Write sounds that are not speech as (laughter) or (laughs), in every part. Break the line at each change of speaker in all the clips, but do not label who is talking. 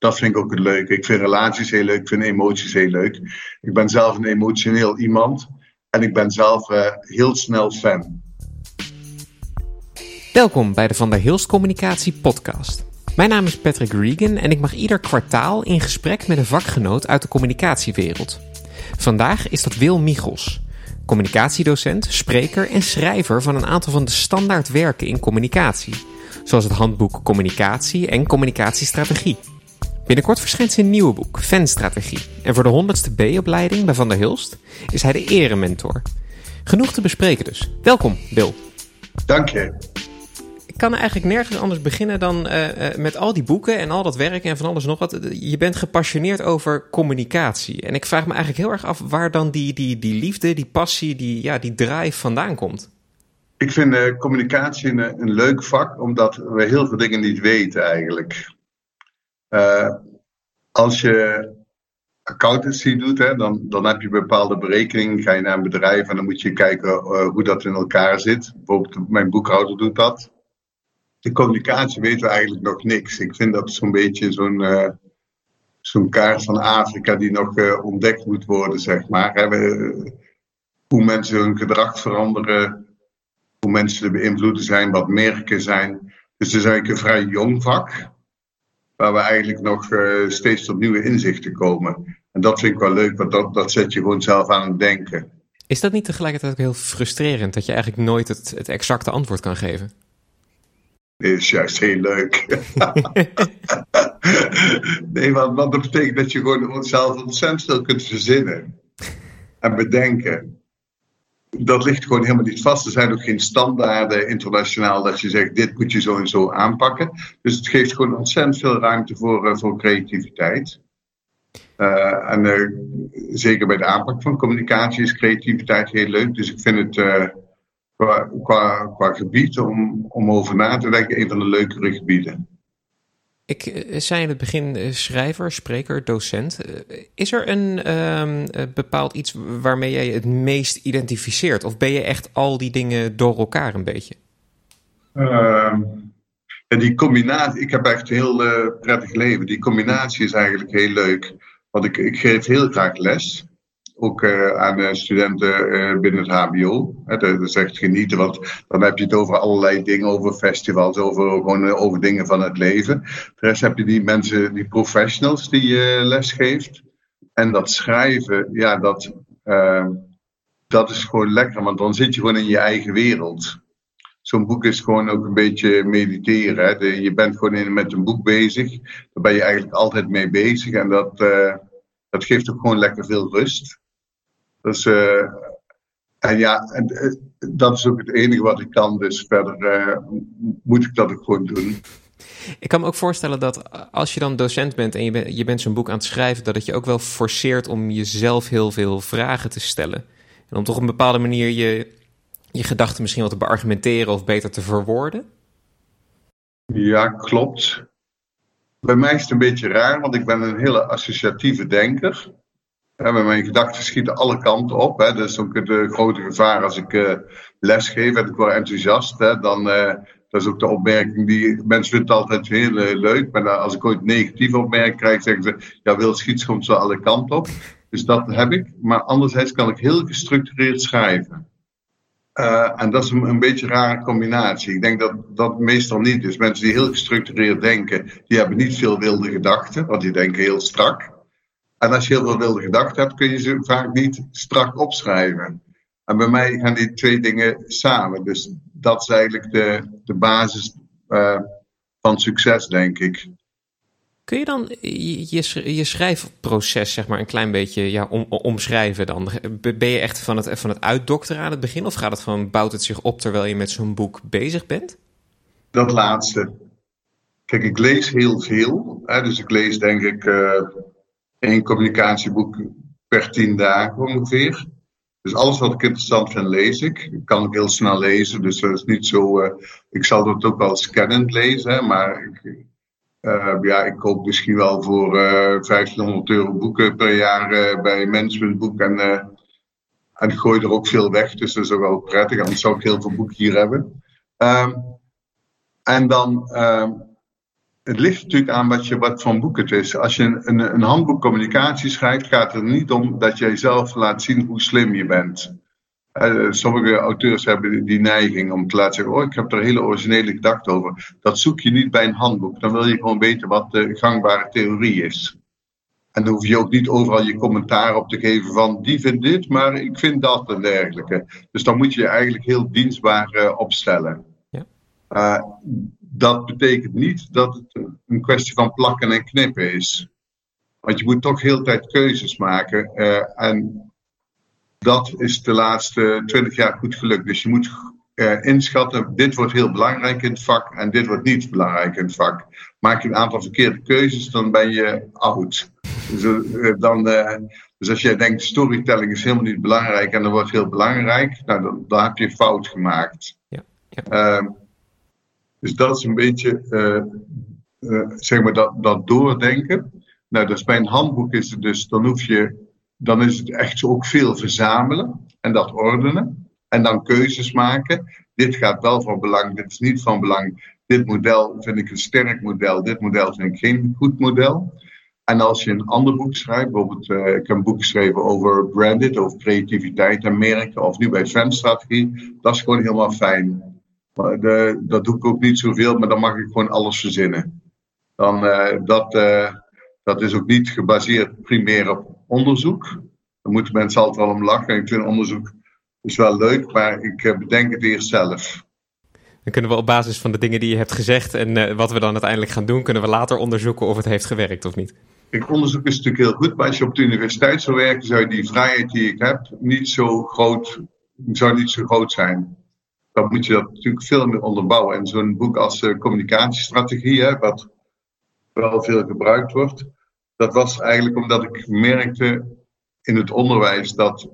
dat vind ik ook het leuke. Ik vind relaties heel leuk, ik vind emoties heel leuk. Ik ben zelf een emotioneel iemand en ik ben zelf uh, heel snel fan.
Welkom bij de Van der Hilst Communicatie podcast. Mijn naam is Patrick Regan en ik mag ieder kwartaal in gesprek met een vakgenoot uit de communicatiewereld. Vandaag is dat Wil Michels, communicatiedocent, spreker en schrijver van een aantal van de standaard werken in communicatie, zoals het handboek Communicatie en Communicatiestrategie. Binnenkort verschijnt zijn nieuwe boek, Fanstrategie. En voor de 100ste B-opleiding bij Van der Hilst is hij de erementor. Genoeg te bespreken dus. Welkom, Wil.
Dank je.
Ik kan eigenlijk nergens anders beginnen dan uh, met al die boeken en al dat werk en van alles nog wat. Je bent gepassioneerd over communicatie. En ik vraag me eigenlijk heel erg af waar dan die, die, die liefde, die passie, die, ja, die drive vandaan komt.
Ik vind uh, communicatie een, een leuk vak, omdat we heel veel dingen niet weten eigenlijk. Uh, als je accountancy doet, hè, dan, dan heb je bepaalde berekeningen. Ga je naar een bedrijf en dan moet je kijken uh, hoe dat in elkaar zit. Bijvoorbeeld, mijn boekhouder doet dat. De communicatie weten we eigenlijk nog niks. Ik vind dat zo'n beetje zo'n uh, zo'n kaart van Afrika die nog ontdekt moet worden, zeg maar. Hoe mensen hun gedrag veranderen, hoe mensen te beïnvloeden zijn, wat merken zijn. Dus het is eigenlijk een vrij jong vak waar we eigenlijk nog uh, steeds tot nieuwe inzichten komen. En dat vind ik wel leuk, want dat, dat zet je gewoon zelf aan het denken.
Is dat niet tegelijkertijd ook heel frustrerend dat je eigenlijk nooit het, het exacte antwoord kan geven?
Nee, is juist heel leuk. (laughs) nee, want, want dat betekent dat je gewoon zelf ontzettend veel kunt verzinnen en bedenken dat ligt gewoon helemaal niet vast. Er zijn ook geen standaarden internationaal dat je zegt: dit moet je zo en zo aanpakken. Dus het geeft gewoon ontzettend veel ruimte voor, uh, voor creativiteit. Uh, en uh, zeker bij de aanpak van communicatie is creativiteit heel leuk. Dus ik vind het qua, qua, qua gebied om, om over na te denken een van de leukere gebieden.
Ik eh, zei in het begin eh, schrijver, spreker, docent. Eh, is er een um, bepaald iets waarmee jij het meest identificeert? Of ben je echt al die dingen door elkaar een beetje?
Uh, die combinatie, ik heb echt een heel prettig leven. Die combinatie is eigenlijk heel leuk. Want ik, ik geef heel graag les ook uh, aan studenten uh, binnen het HBO. Hè, dat is echt genieten, want dan heb je het over allerlei dingen, over festivals, over, gewoon, uh, over dingen van het leven. De rest heb je die mensen, die professionals die je les geeft. En dat schrijven, ja, dat, dat is gewoon lekker, want dan zit je gewoon in je eigen wereld. Zo'n boek is gewoon ook een beetje mediteren. Hè. Je bent gewoon in, met een boek bezig. Daar ben je eigenlijk altijd mee bezig. En dat, dat geeft ook gewoon lekker veel rust. Dus, uh, en ja, en, uh, dat is ook het enige wat ik kan. Dus verder uh, moet ik dat ook gewoon doen.
Ik kan me ook voorstellen dat als je dan docent bent en je, ben, je bent zo'n boek aan het schrijven, dat het je ook wel forceert om jezelf heel veel vragen te stellen. En om toch op een bepaalde manier je, je gedachten misschien wat te beargumenteren of beter te verwoorden.
Ja, klopt. Bij mij is het een beetje raar, want ik ben een hele associatieve denker. Ja, mijn gedachten schieten alle kanten op. Hè. Is ook het uh, grote gevaar als ik uh, les geef en ik word enthousiast. Hè, dan, uh, dat is ook de opmerking die mensen vinden altijd heel leuk. Maar als ik ooit negatieve opmerking krijg, zeggen ze: Ja, wil schiet komt zo alle kanten op. Dus dat heb ik. Maar anderzijds kan ik heel gestructureerd schrijven. en dat is een, een beetje een rare combinatie. Ik denk dat dat meestal niet is. Mensen die heel gestructureerd denken, die hebben niet veel wilde gedachten, want die denken heel strak. En als je heel veel wilde gedachten hebt, kun je ze vaak niet strak opschrijven. En bij mij gaan die twee dingen samen. Dus dat is eigenlijk de, de basis uh, van succes, denk ik.
Kun je dan je, je schrijfproces zeg maar een klein beetje ja, om, omschrijven dan? Ben je echt van het, van het uitdokteren aan het begin? Of gaat het van, bouwt het zich op terwijl je met zo'n boek bezig bent?
Dat laatste. Kijk, ik lees heel veel. Hè, dus ik lees denk ik... Uh, één communicatieboek per tien dagen ongeveer. Dus alles wat ik interessant vind, lees ik. Ik kan ook heel snel lezen, dus dat is niet zo. Uh, ik zal dat ook wel scannend lezen, maar ik, uh, ja, ik koop misschien wel voor uh, eh, 1500 euro boeken per jaar bij Managementboek en, en gooi er ook veel weg, dus dat is ook wel prettig, anders zou ik heel veel boeken hier hebben. Um, en dan. Um, het ligt natuurlijk aan wat, je, wat voor boek het is. Als je een, een, een handboek communicatie schrijft, gaat het er niet om dat jij zelf laat zien hoe slim je bent. Uh, sommige auteurs hebben die neiging om te laten zeggen: Oh, ik heb er hele originele gedachten over. Dat zoek je niet bij een handboek. Dan wil je gewoon weten wat de gangbare theorie is. En dan hoef je ook niet overal je commentaar op te geven van die vindt dit, maar ik vind dat en dergelijke. Dus dan moet je je eigenlijk heel dienstbaar uh, opstellen. Ja. Uh, dat betekent niet dat het een kwestie van plakken en knippen is. Want je moet toch heel tijd keuzes maken. Uh, en dat is de laatste twintig jaar goed gelukt. Dus je moet uh, inschatten, dit wordt heel belangrijk in het vak en dit wordt niet belangrijk in het vak. Maak je een aantal verkeerde keuzes, dan ben je oud. Dus, uh, dan, uh, dus als jij denkt, storytelling is helemaal niet belangrijk en dat wordt heel belangrijk, nou, dan, dan heb je fout gemaakt. Ja, ja. Dus dat is een beetje, zeg maar, dat, dat doordenken. Nou, dus bij een handboek is het dus, dan hoef je dan is het echt ook veel verzamelen en dat ordenen. En dan keuzes maken. Dit gaat wel van belang, dit is niet van belang. Dit model vind ik een sterk model, dit model vind ik geen goed model. En als je een ander boek schrijft, bijvoorbeeld, uh, ik heb een boek geschreven over branded, over creativiteit en merken, of nu bij fanstrategie, dat is gewoon helemaal fijn. De, dat doe ik ook niet zoveel, maar dan mag ik gewoon alles verzinnen. Dan, uh, dat, uh, dat is ook niet gebaseerd primair op onderzoek. Daar moeten mensen altijd wel om lachen. Ik vind onderzoek is wel leuk, maar ik eh, bedenk het eerst zelf.
Dan kunnen we op basis van de dingen die je hebt gezegd en uh, wat we dan uiteindelijk gaan doen, kunnen we later onderzoeken of het heeft gewerkt of niet.
Ik onderzoek is natuurlijk heel goed, maar als je op de universiteit zou werken, zou die vrijheid die ik heb niet zo groot, zou niet zo groot zijn. Dan moet je dat natuurlijk veel meer onderbouwen. En zo'n boek als uh, communicatiestrategie, hè, wat wel veel gebruikt wordt, dat was eigenlijk omdat ik merkte in het onderwijs dat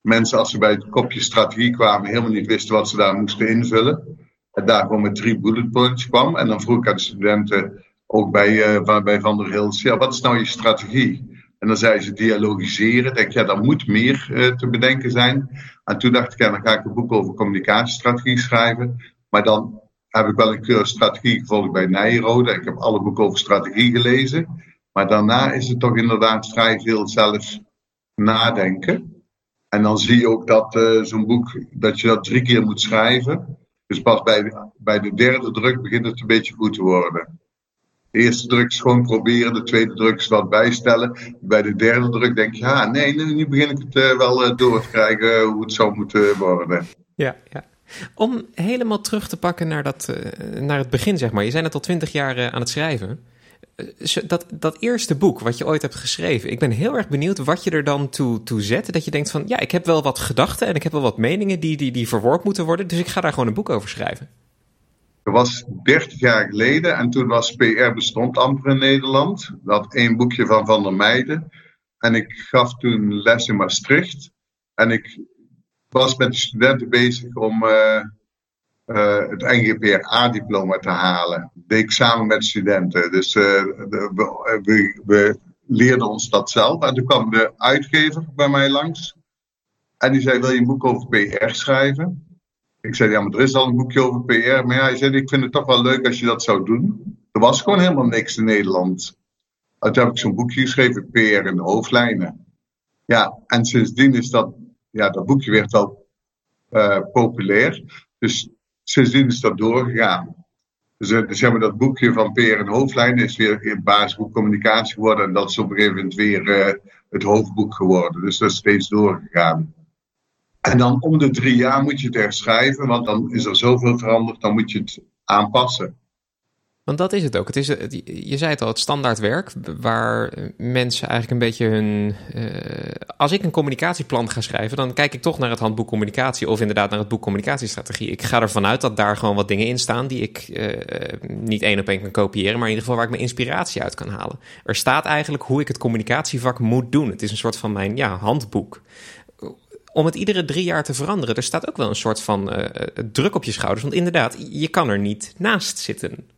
mensen als ze bij het kopje strategie kwamen helemaal niet wisten wat ze daar moesten invullen. En daar gewoon met drie bullet points kwam. En dan vroeg ik aan de studenten, ook bij, uh, Van der Hils, ja, wat is nou je strategie? En dan zei ze dialogiseren. Ik denk, ja, daar moet meer uh, te bedenken zijn. En toen dacht ik, ja, dan ga ik een boek over communicatiestrategie schrijven. Maar dan heb ik wel een cursus strategie gevolgd bij Nijrode. Ik heb alle boeken over strategie gelezen. Maar daarna is het toch inderdaad vrij veel zelf nadenken. En dan zie je ook dat uh, zo'n boek, dat je dat drie keer moet schrijven. Dus pas bij bij de derde druk begint het een beetje goed te worden. De eerste druk is gewoon proberen, de tweede druk is wat bijstellen. Bij de derde druk denk je, ja, nee, nu, begin ik het uh, wel uh, door te krijgen hoe het zou moeten worden.
Ja, ja. Om helemaal terug te pakken naar, dat, naar het begin, zeg maar. Je zijn net al twintig jaar aan het schrijven dat, dat eerste boek wat je ooit hebt geschreven, ik ben heel erg benieuwd wat je er dan toe, toe zet. Dat je denkt van, ja, ik heb wel wat gedachten en ik heb wel wat meningen die, die, die verworpen moeten worden, dus ik ga daar gewoon een boek over schrijven.
Dat was 30 jaar geleden en toen was PR bestond amper in Nederland. Dat één boekje van Van der Meijden. En ik gaf toen les in Maastricht. En ik was met de studenten bezig om uh, uh, het NGPRA-diploma te halen. Dat deed ik samen met studenten. Dus we, we, leerden ons dat zelf. En toen kwam de uitgever bij mij langs. En die zei, wil je een boek over PR schrijven? Ik zei, ja, maar er is al een boekje over PR. Maar ja, hij zei, ik vind het toch wel leuk als je dat zou doen. Er was gewoon helemaal niks in Nederland. En toen heb ik zo'n boekje geschreven, PR de hoofdlijnen. Ja, en sindsdien is dat, ja, dat boekje werd wel uh, populair. Dus sindsdien is dat doorgegaan. Dus, uh, dus hebben dat boekje van Peer en Hoofdlijn is weer in basisboek communicatie geworden. En dat is op een gegeven moment weer uh, het hoofdboek geworden. Dus dat is steeds doorgegaan. En dan om de drie jaar moet je het herschrijven, want dan is er zoveel veranderd, dan moet je het aanpassen.
Want dat is het ook. Het is, je zei het al, het standaardwerk, waar mensen eigenlijk een beetje hun. Uh, als ik een communicatieplan ga schrijven, dan kijk ik toch naar het handboek communicatie of inderdaad naar het boek communicatiestrategie. Ik ga ervan uit dat daar gewoon wat dingen in staan die ik uh, niet één op één kan kopiëren, maar in ieder geval waar ik mijn inspiratie uit kan halen. Er staat eigenlijk hoe ik het communicatievak moet doen. Het is een soort van mijn ja, handboek om het iedere drie jaar te veranderen, er staat ook wel een soort van uh, druk op je schouders. Want inderdaad, je kan er niet naast zitten.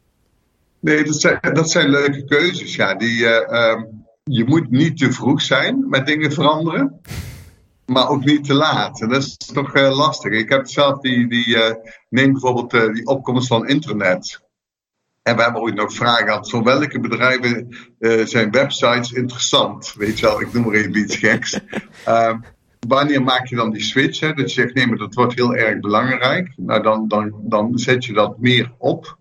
Nee, dat zijn, dat zijn leuke keuzes. Ja. Die, uh, je moet niet te vroeg zijn met dingen veranderen, maar ook niet te laat. En dat is toch lastig. Ik heb zelf die, die neem bijvoorbeeld die opkomst van internet. En we hebben ooit nog vragen gehad: voor welke bedrijven zijn websites interessant? Weet je wel, ik noem maar even iets geks. Uh, (laughs) wanneer maak je dan die switch? Hè? Dat je zegt: nee, maar dat wordt heel erg belangrijk. Nou, dan, dan, dan zet je dat meer op.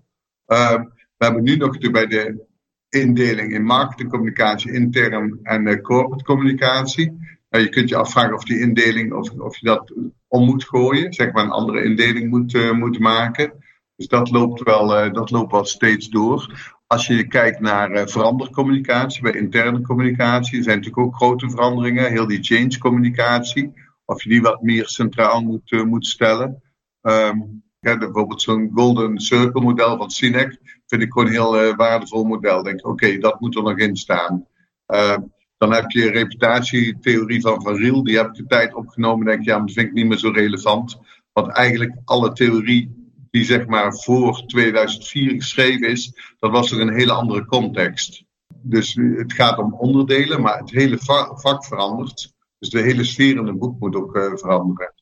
Uh, we hebben nu nog bij de indeling in marketingcommunicatie, intern en uh, corporate communicatie. Nou, je kunt je afvragen of die indeling, of, of je dat om moet gooien, zeg maar een andere indeling moet, uh, moet maken. Dus dat loopt, wel, uh, dat loopt wel steeds door. Als je kijkt naar uh, verandercommunicatie, bij interne communicatie, zijn natuurlijk ook grote veranderingen. Heel die change communicatie, of je die wat meer centraal moet, moet stellen. Um, ja, bijvoorbeeld zo'n Golden Circle model van Cinec vind ik gewoon een heel waardevol model. Denk, oké, dat moet er nog in staan. Ehm, dan heb je reputatietheorie van Van Riel, die heb ik de tijd opgenomen. Denk ja, maar dat vind ik niet meer zo relevant. Want eigenlijk alle theorie die zeg maar voor 2004 geschreven is, dat was er een hele andere context. Dus het gaat om onderdelen, maar het hele vak verandert. Dus de hele sfeer in een boek moet ook uh, veranderen.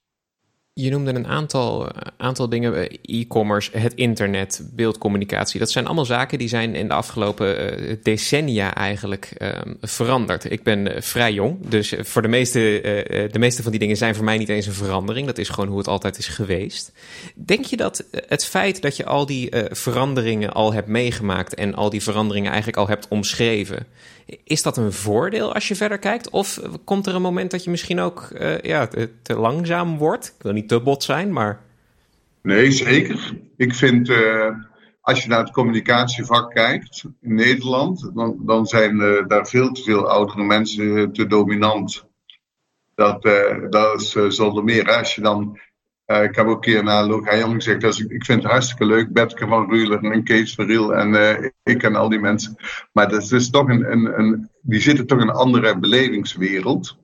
Je noemde een aantal, eh, aantal dingen, eh, e-commerce, het internet, beeldcommunicatie. Dat zijn allemaal zaken die zijn in de afgelopen uh, decennia eigenlijk uh, veranderd. Ik ben vrij jong, dus voor de meeste, de meeste van die dingen zijn voor mij niet eens een verandering. Dat is gewoon hoe het altijd is geweest. Denk je dat het feit dat je al die veranderingen al hebt meegemaakt en al die veranderingen eigenlijk al hebt omschreven, is dat een voordeel als je verder kijkt? Of komt er een moment dat je misschien ook uh, ja, te, langzaam wordt? Ik wil niet te bot zijn, maar.
Nee, zeker. Ik vind, uh, als je naar het communicatievak kijkt in Nederland, dan, dan zijn daar veel te veel oudere mensen te dominant. Dat, dat is zonder meer. Als je dan uh, ik heb ook een keer naar Loga Jong gezegd, ik, ik vind het hartstikke leuk, Betke van Ruler en Kees van Riel en uh, ik en al die mensen. Maar dat is toch een, een, een, die zitten toch in een andere belevingswereld.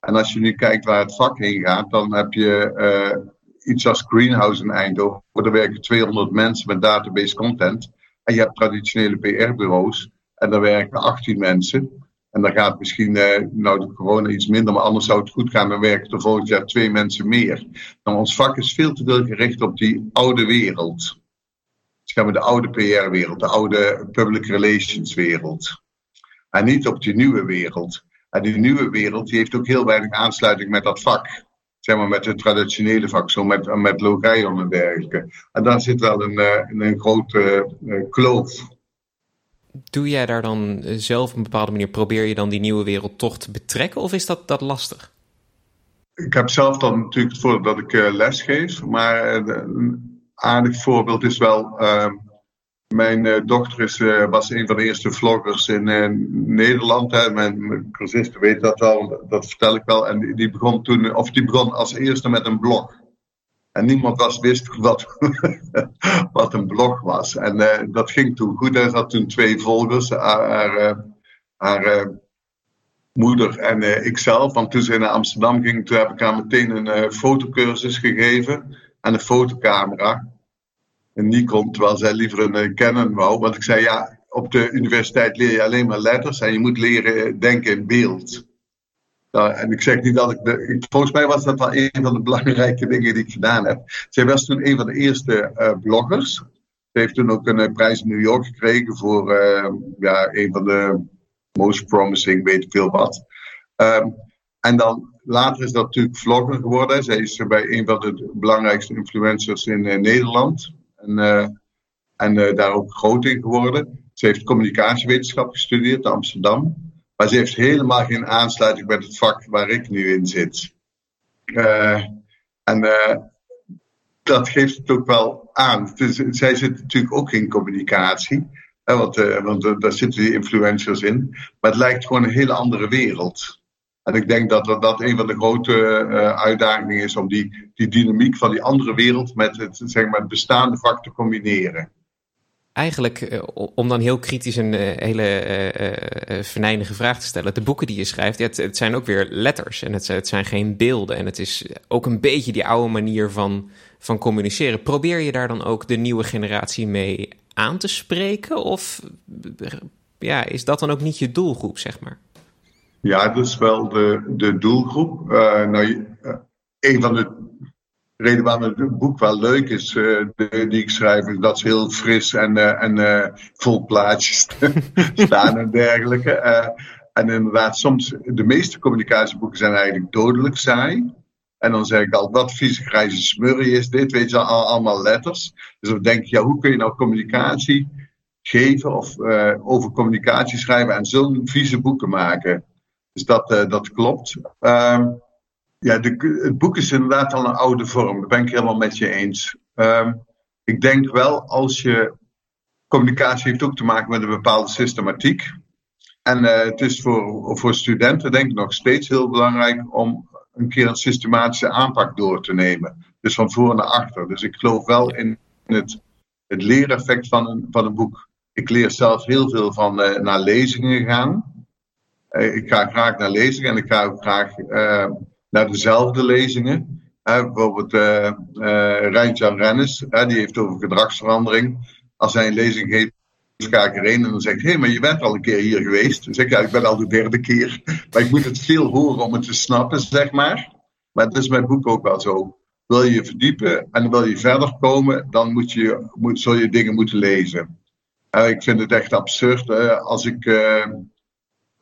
En als je nu kijkt waar het vak heen gaat, dan heb je uh, iets als Greenhouse in Eindhoven. Daar werken 200 mensen met database content. En je hebt traditionele PR-bureaus en daar werken 18 mensen. En dan gaat misschien, eh, nou de corona iets minder, maar anders zou het goed gaan. Dan werken er volgend jaar twee mensen meer. Dan ons vak is veel te veel gericht op die oude wereld. Dus gaan de oude PR-wereld, de oude public relations wereld. En niet op die nieuwe wereld. En die nieuwe wereld die heeft ook heel weinig aansluiting met dat vak. Zeg maar met het traditionele vak, zo met, met en dergelijke. En daar zit wel een, een, een grote uh, kloof
doe jij daar dan zelf op een bepaalde manier, probeer je dan die nieuwe wereld toch te betrekken of is dat, dat lastig?
Ik heb zelf dan natuurlijk het dat ik uh, les geef, maar uh, een aardig voorbeeld is wel, uh, mijn dochter is, was een van de eerste vloggers in Nederland. Hè. Mijn, mijn cursisten weten dat wel, dat vertel ik wel. En die begon toen, of die begon als eerste met een blog. En niemand was, wist wat, (laughs) wat een blog was. En uh, dat ging toen goed. Er zat toen twee volgers, haar, haar, eh, haar uh, moeder en ikzelf. Want toen ze naar Amsterdam ging, toen heb ik haar meteen een fotocursus gegeven. En een fotocamera. Een Nikon, terwijl zij liever een Canon wou. Want ik zei, ja, op de universiteit leer je alleen maar letters. En je moet leren denken in beeld. Nou, en ik zeg niet dat ik, de, Volgens mij was dat wel een van de belangrijke dingen die ik gedaan heb. Zij was toen een van de eerste uh, bloggers. Ze heeft toen ook een uh, prijs in New York gekregen voor uh, ja, een van de most promising, weet ik veel wat. Um, en dan later is dat natuurlijk vlogger geworden. Zij is bij een van de belangrijkste influencers in Nederland. En, en daar ook groot in geworden. Ze heeft communicatiewetenschap gestudeerd in Amsterdam. Maar ze heeft helemaal geen aansluiting met het vak waar ik nu in zit. Uh, en uh, dat geeft het ook wel aan. Dus, zij zit natuurlijk ook in communicatie. Hè, want, uh, want daar zitten die influencers in. Maar het lijkt gewoon een hele andere wereld. En ik denk dat dat, dat een van de grote uitdagingen is om die, die dynamiek van die andere wereld met het, zeg maar, het bestaande vak te combineren
eigenlijk, uh, om dan heel kritisch een uh, hele uh, venijnige vraag te stellen. De boeken die je schrijft, het, het, zijn ook weer letters en het, het, zijn geen beelden. En het is ook een beetje die oude manier van, van communiceren. Probeer je daar dan ook de nieuwe generatie mee aan te spreken? Of ja, is dat dan ook niet je doelgroep, zeg maar?
Ja, dat is wel de, de doelgroep. nou, een van de reden waarom het boek wel leuk is, uh, die ik schrijf, is dat ze heel fris en, uh, en uh, vol plaatjes (laughs) staan en dergelijke. en inderdaad, soms, de meeste communicatieboeken zijn eigenlijk dodelijk saai. En dan zeg ik al, wat vieze grijze smurrie is dit, weet je, al, allemaal letters. Dus dan denk ik, ja, hoe kun je nou communicatie geven of over communicatie schrijven en zo'n vieze boeken maken? Dus dat, dat klopt. Ehm, ja, de, het boek is inderdaad al een oude vorm. Dat ben ik helemaal met je eens. Um, ik denk wel als je. Communicatie heeft ook te maken met een bepaalde systematiek. En uh, het is voor, voor studenten, denk ik, nog steeds heel belangrijk om een keer een systematische aanpak door te nemen. Dus van voor naar achter. Dus ik geloof wel in het, het leereffect van een, van een boek. Ik leer zelf heel veel van uh, naar lezingen gaan. Uh, ik ga graag naar lezingen en ik ga ook graag naar dezelfde lezingen. Hè, bijvoorbeeld uh, Rennes, hè, die heeft over gedragsverandering. Als hij een lezing geeft, ga ik erheen en dan zeg ik: hé, maar je bent al een keer hier geweest. Zeg ik: ja, ik ben al de derde keer. Maar ik moet het veel horen om het te snappen, zeg maar. Maar het is mijn boek ook wel zo. Wil je je verdiepen en wil je verder komen, dan moet je, moet, zul je dingen moeten lezen. Uh, ik vind het echt absurd. als ik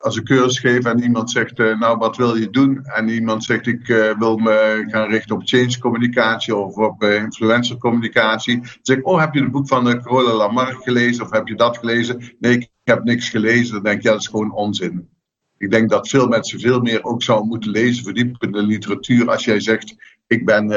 als ik cursus geef en iemand zegt, uh, nou wat wil je doen? En iemand zegt, ik uh, wil me gaan richten op change communicatie of op uh, influencer communicatie. Dan zeg ik, oh heb je het boek van Carola Lamarck gelezen of heb je dat gelezen? Nee, ik heb niks gelezen. Dan denk ja dat is gewoon onzin. Ik denk dat veel mensen veel meer ook zouden moeten lezen, verdiepen in de literatuur. Als jij zegt, ik ben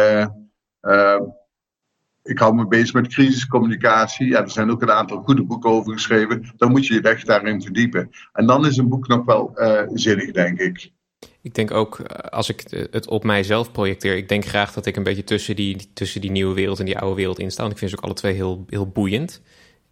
ik hou me bezig met crisiscommunicatie. Ja, er zijn ook een aantal goede boeken over geschreven. Dan moet je je echt daarin verdiepen. En dan is een boek nog wel uh, zinnig, denk ik.
Ik denk ook, eh, als ik het op mijzelf projecteer, ik denk graag dat ik een beetje tussen die, tussen die nieuwe wereld en die oude wereld in sta. Want ik vind ze ook alle twee heel, heel boeiend.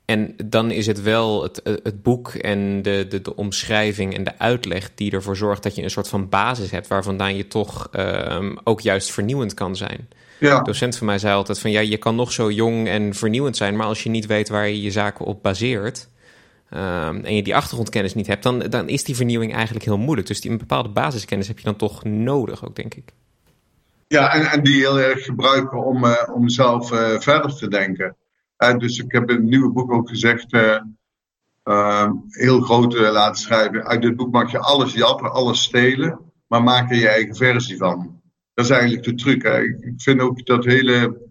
En dan is het wel het, het boek en de, de, omschrijving en de uitleg die ervoor zorgt dat je een soort van basis hebt waar vandaan je toch uh, ook juist vernieuwend kan zijn. Ja. Een docent van mij zei altijd van ja, je kan nog zo jong en vernieuwend zijn, maar als je niet weet waar je je zaken op baseert um, en je die achtergrondkennis niet hebt, dan, dan is die vernieuwing eigenlijk heel moeilijk. Dus die, een bepaalde basiskennis heb je dan toch nodig, ook denk ik.
Ja, en, en die heel erg gebruiken om, uh, om zelf uh, verder te denken. Uh, dus ik heb in het nieuwe boek ook gezegd, ehm, heel groot laten schrijven. Uit dit boek mag je alles jatten, alles stelen, maar maak er je eigen versie van. Dat is eigenlijk de truc. Hè. Ik vind ook dat hele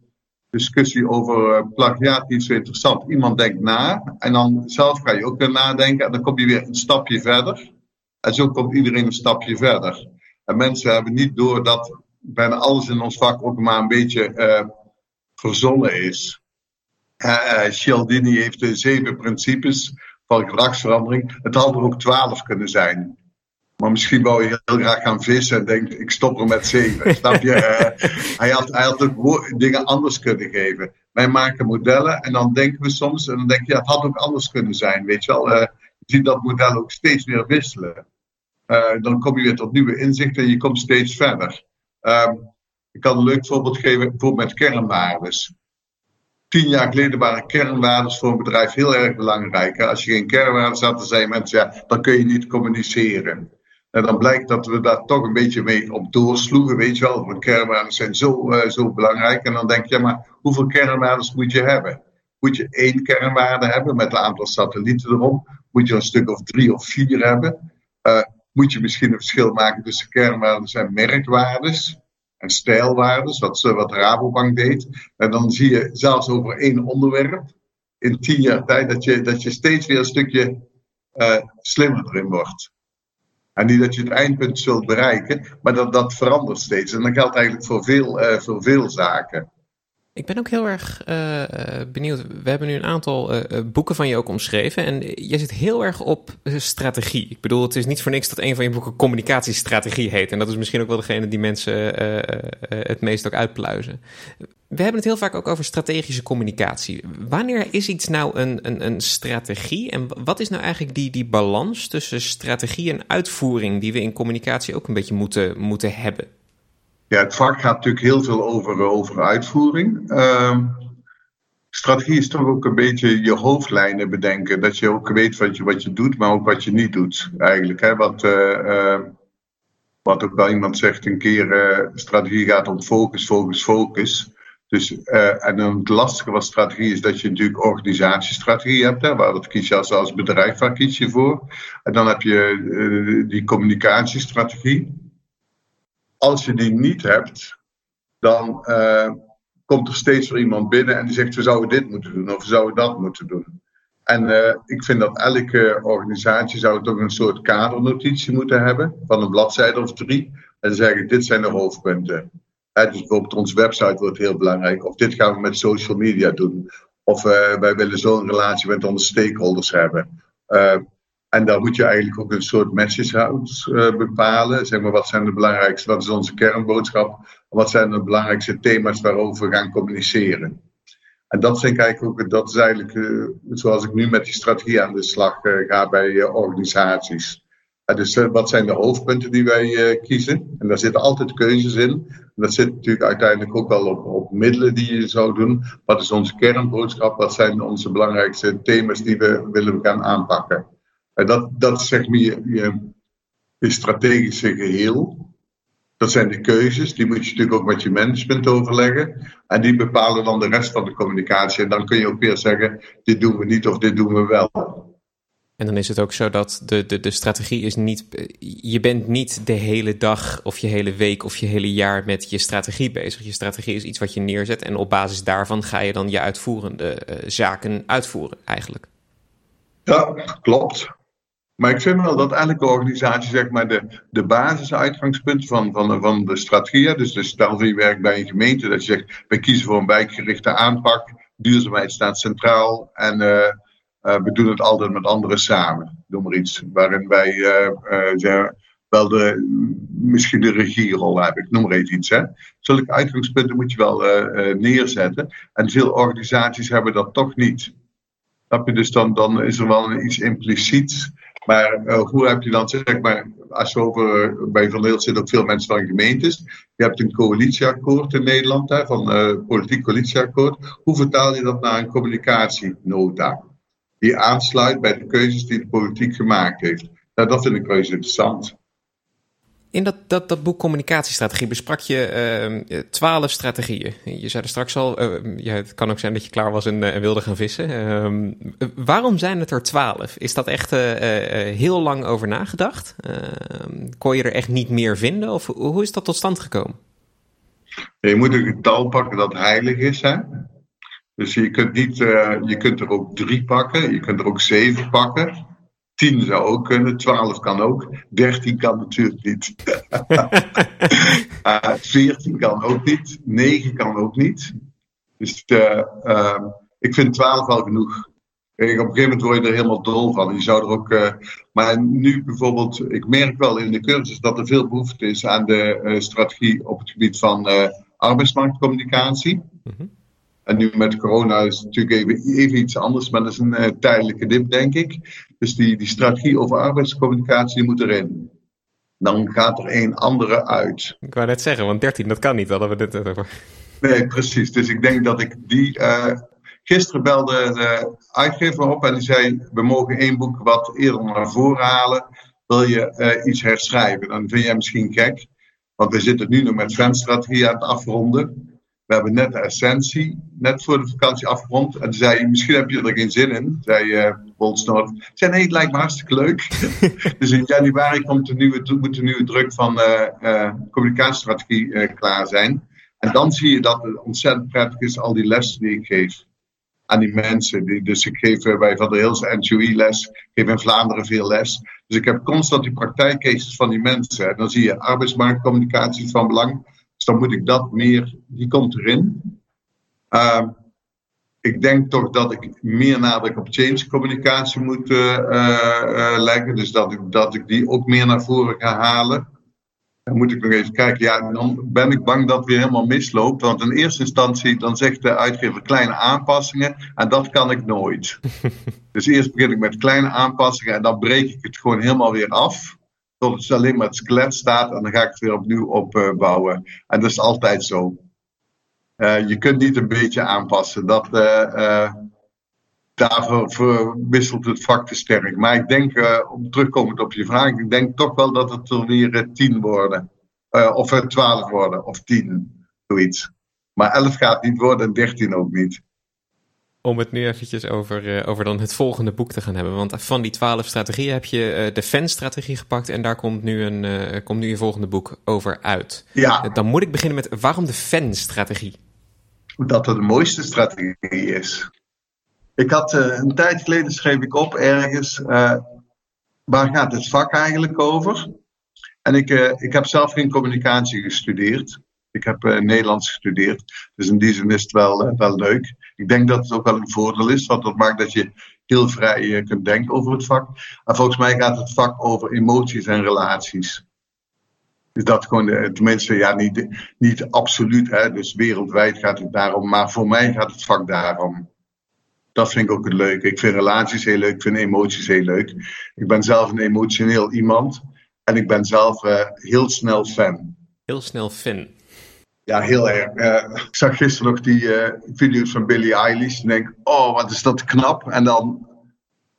discussie over uh, plagiaat niet zo interessant. Iemand denkt na en dan zelf ga je ook weer nadenken en dan kom je weer een stapje verder. En zo komt iedereen een stapje verder. En mensen hebben niet door dat bijna alles in ons vak ook maar een beetje uh, verzonnen is. Uh, Cialdini heeft de zeven principes van gedragsverandering. Het had er ook twaalf kunnen zijn. Maar misschien wou je heel graag gaan vissen en denkt, ik stop er met zeven. (laughs) Snap je? Uh, hij, had, hij had ook dingen anders kunnen geven. Wij maken modellen en dan denken we soms, en dan denk je, ja, het had ook anders kunnen zijn. Weet je wel? Uh, je ziet dat model ook steeds weer wisselen. Uh, dan kom je weer tot nieuwe inzichten en je komt steeds verder. Ehm, ik kan een leuk voorbeeld geven, bijvoorbeeld met kernwaardes. Tien jaar geleden waren kernwaardes voor een bedrijf heel erg belangrijk. Als je geen kernwaarden had, dan zeiden mensen, ja, dan kun je niet communiceren. En dan blijkt dat we daar toch een beetje mee op doorsloegen, weet je wel. Want kernwaarden zijn zo, uh, zo belangrijk. En dan denk je, maar hoeveel kernwaarden moet je hebben? Moet je één kernwaarde hebben met een aantal satellieten erop? Moet je een stuk of drie of vier hebben? Uh, moet je misschien een verschil maken tussen kernwaarden en merkwaardes? En stijlwaardes, wat, wat Rabobank deed. En dan zie je zelfs over één onderwerp in tien jaar tijd dat je, dat je steeds weer een stukje uh, slimmer erin wordt. En niet dat je het eindpunt zult bereiken, maar dat, dat verandert steeds. En dat geldt eigenlijk voor veel, uh, voor veel zaken.
Ik ben ook heel erg uh, benieuwd. We hebben nu een aantal uh, boeken van je ook omschreven. En je zit heel erg op strategie. Ik bedoel, het is niet voor niks dat een van je boeken communicatiestrategie heet. En dat is misschien ook wel degene die mensen het meest ook uitpluizen. We hebben het heel vaak ook over strategische communicatie. Wanneer is iets nou een, een, een strategie? En wat is nou eigenlijk die, die balans tussen strategie en uitvoering die we in communicatie ook een beetje moeten, moeten hebben?
Ja, het vak gaat natuurlijk heel veel over, over uitvoering. Uh, strategie is toch ook een beetje je hoofdlijnen bedenken. Dat je ook weet wat je, wat je doet, maar ook wat je niet doet. Eigenlijk. Hè? Wat, uh, uh, wat ook wel iemand zegt een keer, uh, strategie gaat om focus, focus, focus. Dus, en het lastige van strategie is dat je natuurlijk organisatiestrategie hebt, hè, waar dat kies je als, bedrijf, waar je voor. En dan heb je die communicatiestrategie. Als je die niet hebt, dan uh, komt er steeds weer iemand binnen en die zegt: we zouden dit moeten doen of we zouden dat moeten doen. En uh, ik vind dat elke organisatie zou toch een soort kadernotitie moeten hebben, van een bladzijde of drie. En zeggen: dit zijn de hoofdpunten. Dus bijvoorbeeld onze website wordt heel belangrijk. Of dit gaan we met social media doen. Of uh, wij willen zo'n relatie met onze stakeholders hebben. En daar moet je eigenlijk ook een soort message house bepalen. Zeg maar, wat zijn de belangrijkste, wat is onze kernboodschap? Wat zijn de belangrijkste thema's waarover we gaan communiceren? En dat vind ik eigenlijk ook, dat is eigenlijk uh, zoals ik nu met die strategie aan de slag uh, ga bij uh, organisaties. dus wat zijn de hoofdpunten die wij kiezen? En daar zitten altijd keuzes in. En dat zit natuurlijk uiteindelijk ook wel op, op middelen die je zou doen. Wat is onze kernboodschap? Wat zijn onze belangrijkste thema's die we willen gaan aanpakken? En dat, dat is zeg maar je, je, je strategische geheel. Dat zijn de keuzes, die moet je natuurlijk ook met je management overleggen. En die bepalen dan de rest van de communicatie. En dan kun je ook weer zeggen, dit doen we niet of dit doen we wel.
En dan is het ook zo dat de, de, de strategie is niet. Je bent niet de hele dag of je hele week of je hele jaar met je strategie bezig. Je strategie is iets wat je neerzet. En op basis daarvan ga je dan je uitvoerende uh, zaken uitvoeren, eigenlijk.
Ja, klopt. Maar ik vind wel dat elke organisatie zeg maar, de, de basisuitgangspunten van, van, van de strategie, dus, dus stel je werkt bij een gemeente, dat je zegt, wij kiezen voor een wijkgerichte aanpak, duurzaamheid staat centraal en uh, uh, we doen het altijd met anderen samen. Doe maar iets waarin wij uh, wel de, misschien de regierol hebben, ik noem maar iets. Hè. Zulke uitgangspunten moet je wel neerzetten en veel organisaties hebben dat toch niet. Snap je? Dus dan, dan is er wel iets impliciets maar uh, hoe heb je dan, zeg maar, als je over, bij Van Heel zitten ook veel mensen van gemeentes. Je hebt een coalitieakkoord in Nederland, hè, van uh, politiek coalitieakkoord. Hoe vertaal je dat naar een communicatienota? Die aansluit bij de keuzes die de politiek gemaakt heeft. Nou, dat vind ik wel eens interessant.
In dat, dat, dat boek Communicatiestrategie besprak je uh, twaalf strategieën. Je zei er straks al, ja, het kan ook zijn dat je klaar was en, uh, wilde gaan vissen. Ehm, waarom zijn het er twaalf? Is dat echt heel lang over nagedacht? Ehm, kon je er echt niet meer vinden? Of hoe is dat tot stand gekomen?
Je moet een getal pakken dat heilig is. Hè? Dus je kunt, niet, je kunt er ook drie pakken, je kunt er ook zeven pakken. 10 zou ook kunnen, 12 kan ook, 13 kan natuurlijk niet. (laughs) uh, 14 kan ook niet, 9 kan ook niet. Dus uh, uh, ik vind 12 wel genoeg. Kijk, op een gegeven moment word je er helemaal dol van. Je zou er ook, uh, maar nu bijvoorbeeld, ik merk wel in de cursus dat er veel behoefte is aan de strategie op het gebied van arbeidsmarktcommunicatie. Mm -hmm. En nu met corona is het natuurlijk even, even iets anders, maar dat is een uh, tijdelijke dip, denk ik. Dus die, die strategie over arbeidscommunicatie moet erin. Dan gaat er een andere uit.
Ik wou net zeggen, want 13, dat kan niet, hadden we dit over.
Nee, precies. Dus ik denk dat ik die. Uh, gisteren belde de uitgever op en die zei: We mogen één boek wat eerder naar voren halen. Wil je uh, iets herschrijven? Dan vind jij misschien gek, want we zitten nu nog met fanstrategie aan het afronden. We hebben net de essentie, net voor de vakantie afgerond. En toen zei misschien heb je er geen zin in, zei uh, Bolsnord. Ik zei, nee, het lijkt me hartstikke leuk. (laughs) dus in januari komt de nieuwe, moet de nieuwe druk van uh, uh, communicatiestrategie klaar zijn. En dan zie je dat het ontzettend prettig is, al die lessen die ik geef aan die mensen. Die, dus ik geef bij Van der Hills NQI les, ik geef in Vlaanderen veel les. Dus ik heb constant die praktijkcases van die mensen. En dan zie je arbeidsmarktcommunicatie van belang. Dan moet ik dat meer, die komt erin. Uh, ik denk toch dat ik meer nadruk op change communicatie moet uh, uh, leggen. Dus dat ik, dat ik die ook meer naar voren ga halen. Dan moet ik nog even kijken. Ja, dan ben ik bang dat het weer helemaal misloopt. Want in eerste instantie dan zegt de uitgever kleine aanpassingen. En dat kan ik nooit. (laughs) dus eerst begin ik met kleine aanpassingen. En dan breek ik het gewoon helemaal weer af tot het alleen maar het skelet staat en dan ga ik het weer opnieuw opbouwen. en dat is altijd zo. Uh, je kunt niet een beetje aanpassen. Dat, uh, daarvoor wisselt het vak te sterk. Maar ik denk, om terugkomend op je vraag, ik denk toch wel dat het er weer tien worden. Of twaalf worden, of tien, zoiets. Maar elf gaat niet worden en dertien ook niet
om het nu eventjes over, uh, over dan het volgende boek te gaan hebben. Want van die twaalf strategieën heb je uh, de fan-strategie gepakt en daar komt nu, een, uh, komt nu je volgende boek over uit.
Ja.
dan moet ik beginnen met waarom de fan-strategie?
Dat het de mooiste strategie is. Ik had een tijd geleden schreef ik op ergens, waar gaat het vak eigenlijk over? En ik, ik heb zelf geen communicatie gestudeerd. Ik heb Nederlands gestudeerd. Dus in die zin is het wel, wel leuk. Ik denk dat het ook wel een voordeel is, want dat maakt dat je heel vrij kunt denken over het vak. En volgens mij gaat het vak over emoties en relaties. Dus dat gewoon, de, tenminste, ja, niet, niet absoluut, hè, dus wereldwijd gaat het daarom, maar voor mij gaat het vak daarom. Dat vind ik ook het leuke. Ik vind relaties heel leuk, ik vind emoties heel leuk. Ik ben zelf een emotioneel iemand en ik ben zelf uh, heel snel fan.
Heel snel fan.
Ja, heel erg. Uh, ik zag gisteren nog die uh, video's van Billie Eilish. En denk, oh, wat is dat knap. En dan,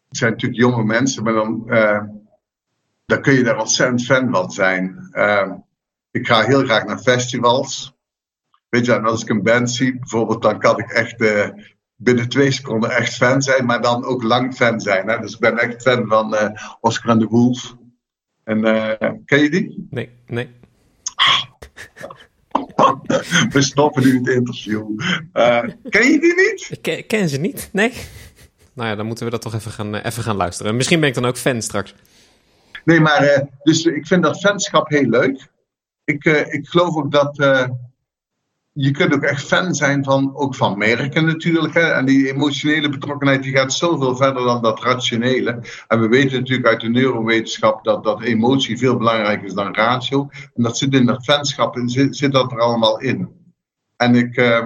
het zijn natuurlijk jonge mensen, maar dan, uh, dan kun je daar ontzettend fan van zijn. ik ga heel graag naar festivals. Weet je, en als ik een band zie, bijvoorbeeld, dan kan ik echt binnen twee seconden echt fan zijn, maar dan ook lang fan zijn. Hè? Dus ik ben echt fan van Oscar and the Wolf. En ken je die?
Nee, nee. (laughs) (laughs)
We stoppen nu het interview. Uh, ken je die niet?
Ik ken, ze niet, nee. Nou ja, dan moeten we dat toch even gaan, uh, even gaan luisteren. Misschien ben ik dan ook fan straks.
Nee, maar uh, dus ik vind dat fanschap heel leuk. Ik, ik geloof ook dat je kunt ook echt fan zijn van, ook van merken natuurlijk. Hè? En die emotionele betrokkenheid die gaat zoveel verder dan dat rationele. En we weten natuurlijk uit de neurowetenschap dat, dat emotie veel belangrijker is dan ratio. En dat zit in dat fanschap, zit, zit dat er allemaal in. En ik, uh,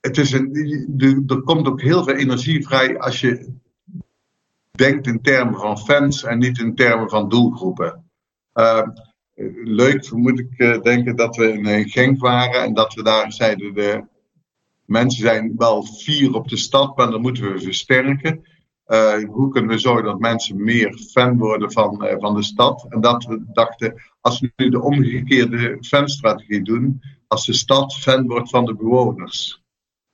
het is een, er komt ook heel veel energie vrij als je denkt in termen van fans en niet in termen van doelgroepen. Uh, leuk, moet ik uh, denken dat we in uh, Genk waren en dat we daar zeiden: de mensen zijn wel fier op de stad, maar dan moeten we versterken. Uh, hoe kunnen we zorgen dat mensen meer fan worden van, van de stad? En dat we dachten, als we nu de omgekeerde fanstrategie doen, als de stad fan wordt van de bewoners.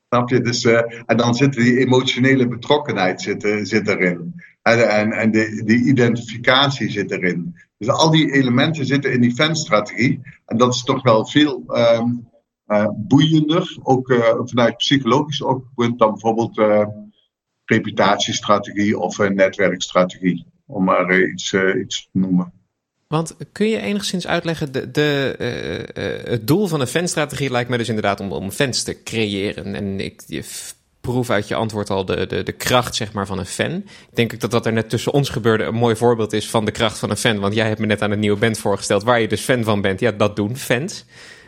Snap je? Dus, en dan zit die emotionele betrokkenheid zit, zit erin. En, en, en de, die identificatie zit erin. Dus al die elementen zitten in die fanstrategie. En dat is toch wel veel um, uh, boeiender, ook uh, vanuit psychologisch oogpunt, dan bijvoorbeeld uh, reputatiestrategie of netwerkstrategie. Om maar iets, iets te noemen.
Want kun je enigszins uitleggen, de, de, het doel van een fanstrategie lijkt me dus inderdaad om, om fans te creëren. En ik, proef uit je antwoord al de, de, de kracht zeg maar, van een fan. Ik denk ook dat dat er net tussen ons gebeurde een mooi voorbeeld is van de kracht van een fan. Want jij hebt me net aan een nieuwe band voorgesteld waar je dus fan van bent. Ja, dat doen fans.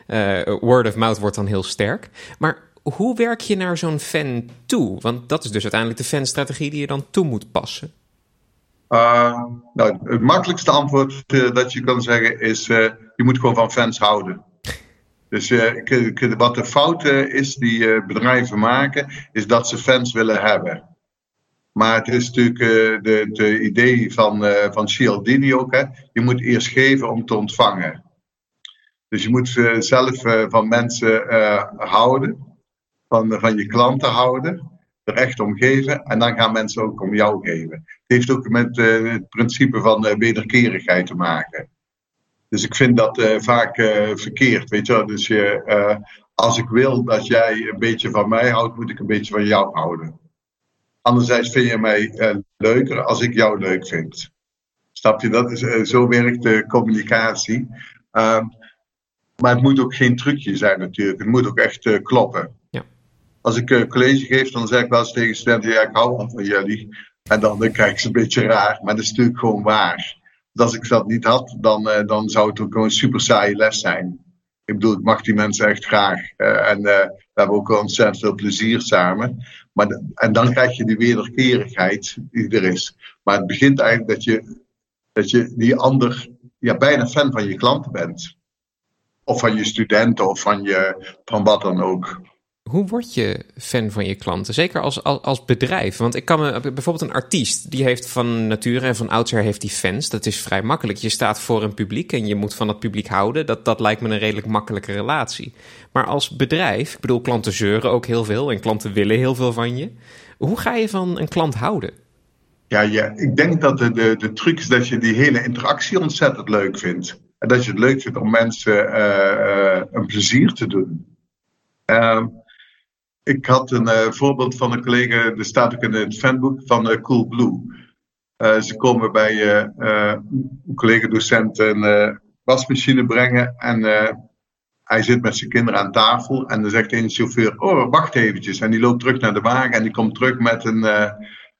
Uh, word of mouth wordt dan heel sterk. Maar hoe werk je naar zo'n fan toe? Want dat is dus uiteindelijk de fanstrategie die je dan toe moet passen.
Uh, nou, het makkelijkste antwoord uh, dat je kan zeggen is: je moet gewoon van fans houden. Dus uh, wat de fout is die uh, bedrijven maken, is dat ze fans willen hebben. Maar het is natuurlijk de idee van, van Cialdini ook. Hè? Je moet eerst geven om te ontvangen. Dus je moet zelf van mensen houden, van, van je klanten houden, er echt om geven. En dan gaan mensen ook om jou geven. Het heeft ook met het principe van wederkerigheid te maken. Dus ik vind dat uh, vaak uh, verkeerd, weet je wel. Dus je, uh, als ik wil dat jij een beetje van mij houdt, moet ik een beetje van jou houden. Anderzijds vind je mij leuker als ik jou leuk vind. Snap je? Dat is, zo werkt de communicatie. Ehm, maar het moet ook geen trucje zijn natuurlijk. Het moet ook echt kloppen.
Ja.
Als ik college geef, dan zeg ik wel eens tegen studenten, ja, ik hou van jullie. En dan, dan krijg ik ze een beetje raar. Maar dat is natuurlijk gewoon waar als ik dat niet had, dan, uh, dan zou het ook een super saaie les zijn. Ik bedoel, ik mag die mensen echt graag. Uh, en uh, we hebben ook ontzettend veel plezier samen. Maar en dan krijg je die wederkerigheid die er is. Maar het begint eigenlijk dat je, dat je die ander ja, bijna fan van je klanten bent. Of van je studenten of van, je, van wat dan ook.
Hoe word je fan van je klanten? Zeker als, als, bedrijf. Want ik kan me bijvoorbeeld een artiest, die heeft van nature en van oudsher heeft die fans. Dat is vrij makkelijk. Je staat voor een publiek en je moet van dat publiek houden. Dat, dat lijkt me een redelijk makkelijke relatie. Maar als bedrijf, ik bedoel, klanten zeuren ook heel veel en klanten willen heel veel van je. Hoe ga je van een klant houden?
Ja, ja ik denk dat de, de, de truc is dat je die hele interactie ontzettend leuk vindt. En dat je het leuk vindt om mensen uh, uh, een plezier te doen. Uh, ik had een uh, voorbeeld van een collega, er staat ook in het fanboek van uh, Cool Blue. Uh, ze komen bij een collega-docent een wasmachine brengen en hij zit met zijn kinderen aan tafel en dan zegt de chauffeur, oh wacht eventjes. En die loopt terug naar de wagen en die komt terug met een,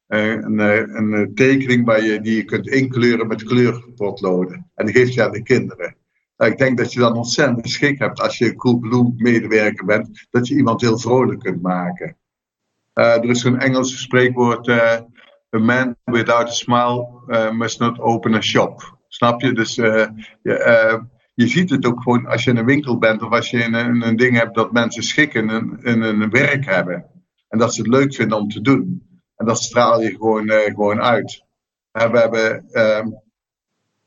een, tekening waar je, die je kunt inkleuren met kleurpotloden. En die geeft je aan de kinderen. Nou, ik denk dat je dan ontzettend schik hebt als je Coolblue medewerker bent, dat je iemand heel vrolijk kunt maken. Uh, er is zo'n Engelse spreekwoord: uh, A man without a smile uh, must not open a shop. Snap je? Dus je, je, ziet het ook gewoon als je in een winkel bent of als je in een, een ding hebt dat mensen schikken in, in een werk hebben. En dat ze het leuk vinden om te doen. En dat straal je gewoon, gewoon uit. we hebben ehm,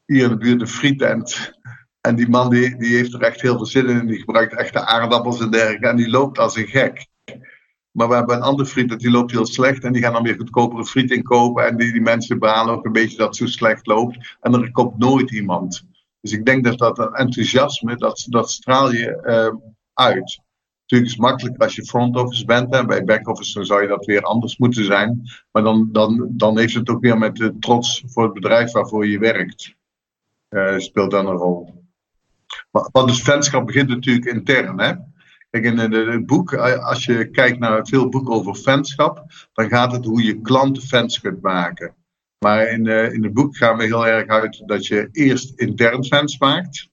hier in de buurt een frietent. En die man die, die heeft er echt heel veel zin in. Die gebruikt echte aardappels en dergelijke. En die loopt als een gek. Maar we hebben een andere friet dat die loopt heel slecht. En die gaan dan weer goedkopere friet inkopen. En die, die mensen behalen ook een beetje dat het zo slecht loopt. En er komt nooit iemand. Dus ik denk dat dat enthousiasme, dat, dat straal je uh, uit. Natuurlijk is het makkelijker als je front office bent. En bij back office zou je dat weer anders moeten zijn. Maar dan, dan, dan heeft het ook weer met de trots voor het bedrijf waarvoor je werkt. Uh, speelt dan een rol. Want dus fanschap begint natuurlijk intern. Hè? Kijk, in het boek, eh, als je kijkt naar veel boeken over fanschap, dan gaat het hoe je klanten fans kunt maken. Maar in, uh, in het boek gaan we heel erg uit dat je eerst intern fans maakt.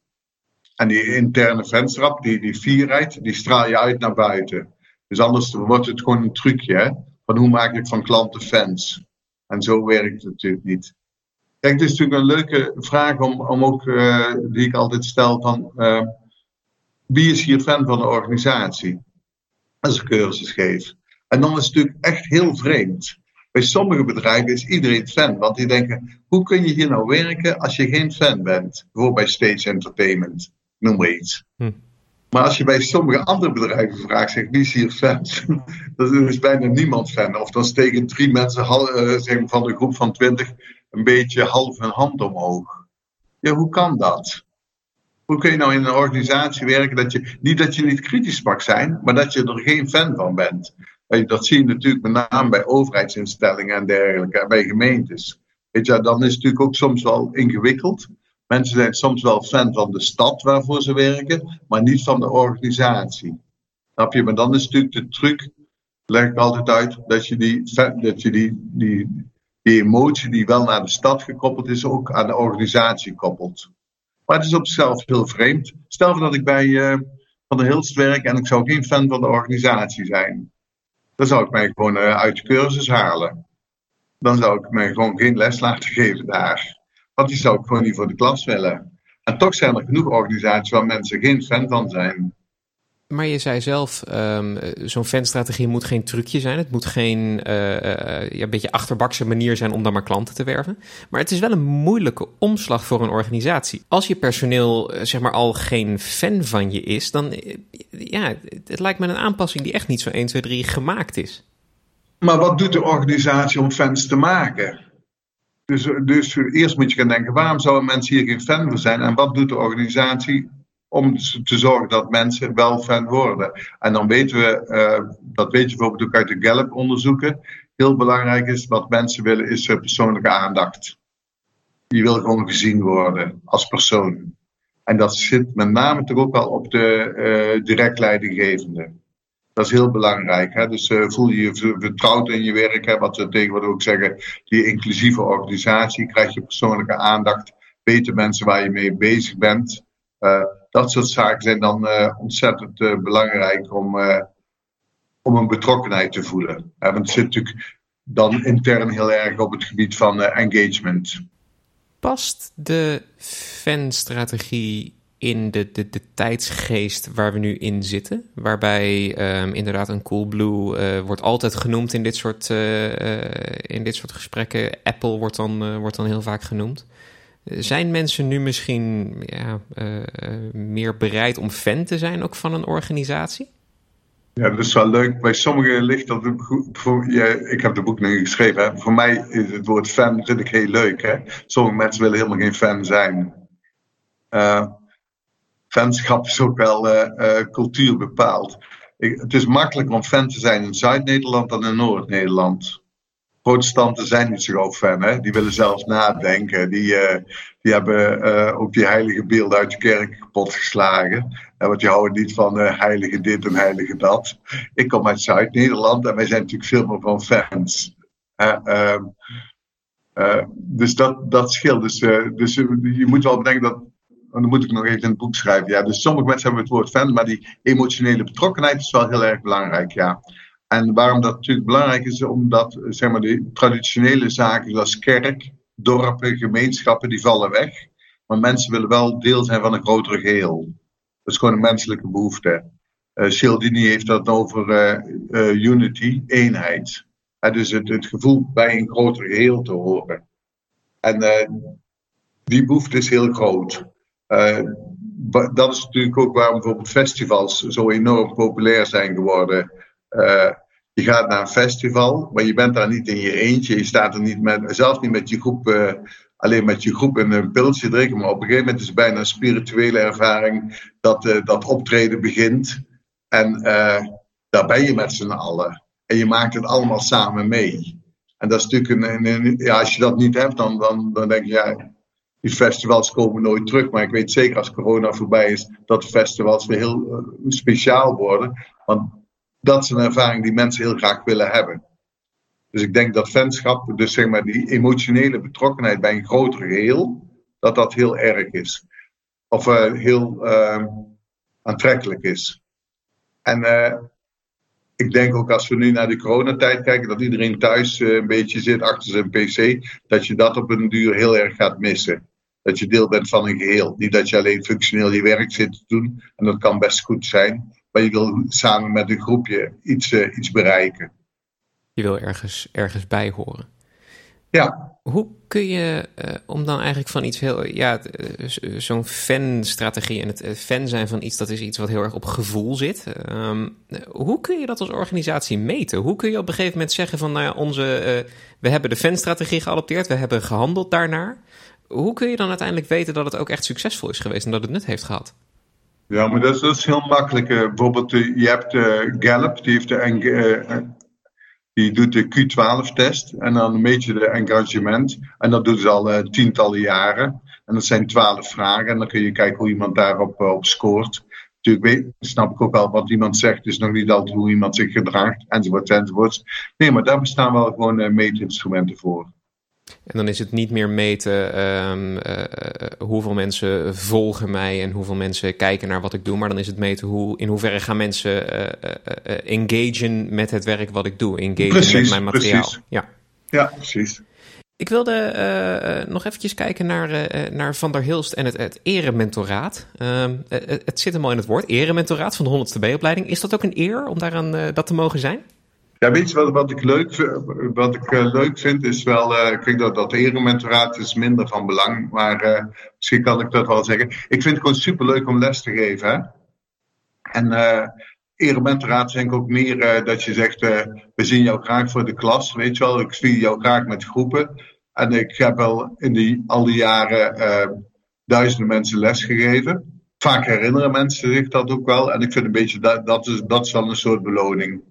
En die interne fanschap, die, die fierheid, die straal je uit naar buiten. Dus anders wordt het gewoon een trucje. Hè? Van hoe maak ik van klanten fans? En zo werkt het natuurlijk niet. Kijk, het is natuurlijk een leuke vraag om, om ook, uh, die ik altijd stel van uh, wie is hier fan van de organisatie? Als ik cursus geef. En dan is het natuurlijk echt heel vreemd. Bij sommige bedrijven is iedereen fan, want die denken: hoe kun je hier nou werken als je geen fan bent? Bijvoorbeeld bij Stage Entertainment, noem maar iets. Hm. Maar als je bij sommige andere bedrijven vraagt, zegt wie is hier fan? dan is bijna niemand fan. Of dan steken drie mensen uh, van de groep van twintig een beetje half een hand omhoog. Ja, hoe kan dat? Hoe kun je nou in een organisatie werken dat je, niet dat je niet kritisch mag zijn, maar dat je er geen fan van bent? Dat zie je natuurlijk met name bij overheidsinstellingen en dergelijke, bij gemeentes. Weet je, dan is het natuurlijk ook soms wel ingewikkeld. Mensen zijn soms wel fan van de stad waarvoor ze werken, maar niet van de organisatie. Snap je? Maar dan is natuurlijk de truc, leg ik altijd uit, dat je die, dat je die, die die emotie die wel naar de stad gekoppeld is, ook aan de organisatie koppelt. Maar het is op zichzelf heel vreemd. Stel dat ik bij uh, Van der Hilst werk en ik zou geen fan van de organisatie zijn. Dan zou ik mij gewoon uh, uit de cursus halen. Dan zou ik mij gewoon geen les laten geven daar. Want die zou ik gewoon niet voor de klas willen. En toch zijn er genoeg organisaties waar mensen geen fan van zijn.
Maar je zei zelf, um, zo'n fanstrategie moet geen trucje zijn. Het moet geen uh, uh, ja, beetje achterbakse manier zijn om dan maar klanten te werven. Maar het is wel een moeilijke omslag voor een organisatie. Als je personeel zeg maar al geen fan van je is, dan ja, het lijkt me een aanpassing die echt niet zo 1, 2, 3 gemaakt is.
Maar wat doet de organisatie om fans te maken? Dus, dus eerst moet je gaan denken, waarom zouden mensen hier geen fan van zijn? En wat doet de organisatie om te zorgen dat mensen wel fan worden. En dan weten we, uh, dat weet je bijvoorbeeld ook uit de Gallup-onderzoeken, heel belangrijk is, wat mensen willen, is uh, persoonlijke aandacht. Je wil gewoon gezien worden als persoon. En dat zit met name toch ook wel op de uh, direct leidinggevende. Dat is heel belangrijk. Hè? Dus voel je je vertrouwd in je werk, hè? wat we tegenwoordig ook zeggen, die inclusieve organisatie, krijg je persoonlijke aandacht, weten mensen waar je mee bezig bent. Uh, dat soort zaken zijn dan ontzettend belangrijk om, om een betrokkenheid te voelen. want het zit natuurlijk dan intern heel erg op het gebied van engagement.
Past de fanstrategie in de, de, de tijdsgeest waar we nu in zitten. Waarbij um, inderdaad een Coolblue uh, wordt altijd genoemd in dit soort, uh, uh, in dit soort gesprekken. Apple wordt dan, wordt dan heel vaak genoemd. Zijn mensen nu misschien ja, meer bereid om fan te zijn ook van een organisatie?
Ja, dat is wel leuk. Bij sommigen ligt dat. Voor, ik heb de boek nu geschreven. Hè. Voor mij is het woord fan vind ik heel leuk. Hè. Sommige mensen willen helemaal geen fan zijn. Fanschap is ook wel uh, uh, cultuur bepaald. Het is makkelijker om fan te zijn in Zuid-Nederland dan in Noord-Nederland. Protestanten zijn niet zo gauw fan, hè? die willen zelfs nadenken. Die, uh, die hebben uh, ook die heilige beelden uit de kerk kapot geslagen. Uh, want die houden niet van heilige dit en heilige dat. Ik kom uit Zuid-Nederland en wij zijn natuurlijk veel meer van fans. Ehm, dus dat, dat scheelt. Dus, dus je moet wel bedenken dat en dan moet ik nog even in het boek schrijven. Ja, dus sommige mensen hebben het woord fan, maar die emotionele betrokkenheid is wel heel erg belangrijk. Ja. En waarom dat natuurlijk belangrijk is, omdat zeg maar, de traditionele zaken zoals kerk, dorpen, gemeenschappen, die vallen weg. Maar mensen willen wel deel zijn van een groter geheel. Dat is gewoon een menselijke behoefte. Uh, heeft dat over uh, uh, unity, eenheid. Dus het, het, gevoel bij een groter geheel te horen. En die behoefte is heel groot. Dat is natuurlijk ook waarom bijvoorbeeld festivals zo enorm populair zijn geworden. Uh, je gaat naar een festival, maar je bent daar niet in je eentje. Je staat er niet met, zelfs niet met je groep, uh, alleen met je groep en een pilsje drinken. Maar op een gegeven moment is het bijna een spirituele ervaring dat dat optreden begint. En daar ben je met z'n allen. En je maakt het allemaal samen mee. En dat is natuurlijk een, een, ja, als je dat niet hebt, dan, dan, dan denk je, die festivals komen nooit terug. Maar ik weet zeker als corona voorbij is, dat festivals weer heel speciaal worden. Want dat is een ervaring die mensen heel graag willen hebben. Dus ik denk dat fanschap, dus zeg maar die emotionele betrokkenheid bij een groter geheel, dat dat heel erg is. Of uh, heel uh, aantrekkelijk is. En uh, ik denk ook als we nu naar de coronatijd kijken, dat iedereen thuis uh, een beetje zit achter zijn pc, dat je dat op een duur heel erg gaat missen. Dat je deel bent van een geheel. Niet dat je alleen functioneel je werk zit te doen, en dat kan best goed zijn. Maar je wil samen met een groepje iets, uh, iets bereiken.
Je wil ergens, ergens bij horen.
Ja.
Hoe kun je, uh, om dan eigenlijk van iets heel, ja, uh, zo'n fanstrategie en het fan zijn van iets, dat is iets wat heel erg op gevoel zit. Um, hoe kun je dat als organisatie meten? Hoe kun je op een gegeven moment zeggen van, nou ja, onze, we hebben de fanstrategie geadopteerd, we hebben gehandeld daarnaar. Hoe kun je dan uiteindelijk weten dat het ook echt succesvol is geweest en dat het nut heeft gehad?
Ja, maar dat is, heel makkelijk. Bijvoorbeeld, je hebt Gallup, die, heeft de, die doet de Q12-test. En dan meet je de engagement. En dat doet ze al tientallen jaren. En dat zijn twaalf vragen. En dan kun je kijken hoe iemand daarop op scoort. Natuurlijk weet, snap ik ook wel wat iemand zegt, is nog niet altijd hoe iemand zich gedraagt, enzovoort, enzovoort. Nee, maar daar bestaan wel gewoon meetinstrumenten voor.
En dan is het niet meer meten um, uh, hoeveel mensen volgen mij en hoeveel mensen kijken naar wat ik doe. Maar dan is het meten hoe, in hoeverre gaan mensen uh, engagen met het werk wat ik doe. Engagen precies, met mijn materiaal.
Precies. Ja. ja, precies.
Ik wilde uh, nog eventjes kijken naar, uh, naar Van der Hilst en het, het erementoraat. Uh, het zit hem al in het woord, erementoraat van de 100ste B-opleiding. Is dat ook een eer om daaraan dat te mogen zijn?
Ja, weet je wat, wat ik, leuk, wat ik uh, leuk vind, is wel, uh, kijk, dat, dat erementoraat is minder van belang, maar uh, misschien kan ik dat wel zeggen. Ik vind het gewoon superleuk om les te geven. Hè? En erementoraat is ik ook meer dat je zegt, we zien jou graag voor de klas, weet je wel. Ik zie jou graag met groepen. En ik heb wel in die, al die jaren duizenden mensen les gegeven. Vaak herinneren mensen zich dat ook wel. En ik vind een beetje, dat, dat, is, dat is wel een soort beloning.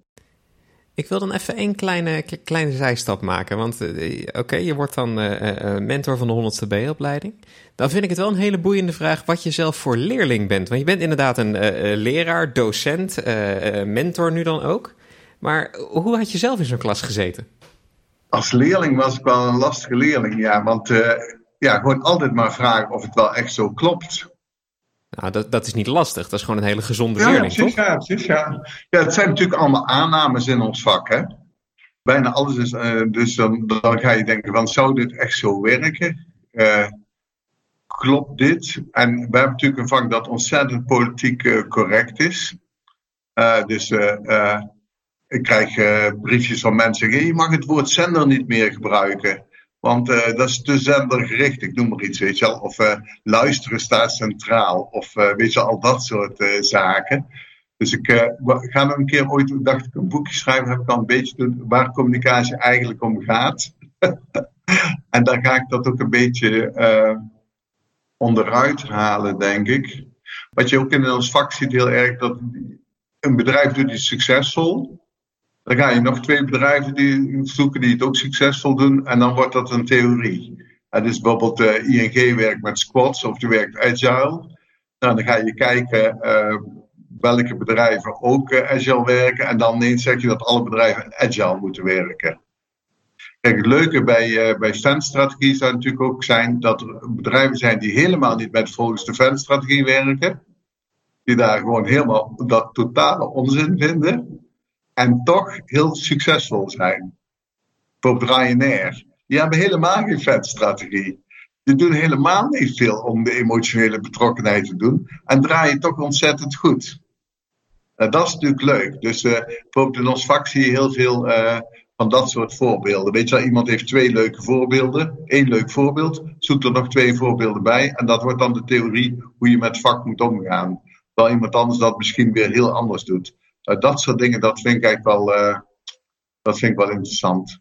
Ik wil dan even één kleine, kleine zijstap maken. Want uh, oké, je wordt dan uh, mentor van de 100ste B-opleiding. Dan vind ik het wel een hele boeiende vraag wat je zelf voor leerling bent. Want je bent inderdaad een leraar, docent, mentor nu dan ook. Maar hoe had je zelf in zo'n klas gezeten?
Als leerling was ik wel een lastige leerling, ja. Want ja, gewoon altijd maar vragen of het wel echt zo klopt.
Nou, dat, dat is niet lastig. Dat is gewoon een hele gezonde ja, leerling,
precies,
toch?
Ja, precies, ja. Ja, het zijn natuurlijk allemaal aannames in ons vak, hè. Bijna alles is... Uh, dus dan, dan ga je denken van, zou dit echt zo werken? Uh, klopt dit. En we hebben natuurlijk een vak dat ontzettend politiek correct is. dus ik krijg briefjes van mensen zeggen: je mag het woord zender niet meer gebruiken. Want uh, dat is te zendergericht, ik noem maar iets, weet je. Of uh, luisteren staat centraal. Of uh, weet je, al dat soort zaken. Dus ik ga nog een keer ooit, dacht ik, een boekje schrijven. Heb ik al een beetje doen waar communicatie eigenlijk om gaat. (laughs) en daar ga ik dat ook een beetje onderuit halen, denk ik. Wat je ook in ons vak ziet heel erg, dat een bedrijf doet iets succesvol. Dan ga je nog twee bedrijven die zoeken die het ook succesvol doen. En dan wordt dat een theorie. En dus bijvoorbeeld eh, ING werkt met squads of die werkt agile. Nou, dan ga je kijken uh, welke bedrijven ook uh, agile werken. En dan ineens zeg je dat alle bedrijven agile moeten werken. Kijk, het leuke bij, uh, bij zou natuurlijk ook zijn dat er bedrijven zijn die helemaal niet met volgens de fanstrategie werken. Die daar gewoon helemaal dat totale onzin vinden en toch heel succesvol zijn. Voor Ryanair. Die hebben helemaal geen vetstrategie. Die doen helemaal niet veel om de emotionele betrokkenheid te doen. En draaien toch ontzettend goed. Uh, dat is natuurlijk leuk. Dus uh, bijvoorbeeld in ons vak zie je heel veel uh, van dat soort voorbeelden. Weet je wel, iemand heeft twee leuke voorbeelden. Eén leuk voorbeeld. Zoekt er nog twee voorbeelden bij. En dat wordt dan de theorie hoe je met vak moet omgaan. Terwijl iemand anders dat misschien weer heel anders doet. Uh, dat soort dingen, dat vind ik wel, uh, dat vind ik wel interessant.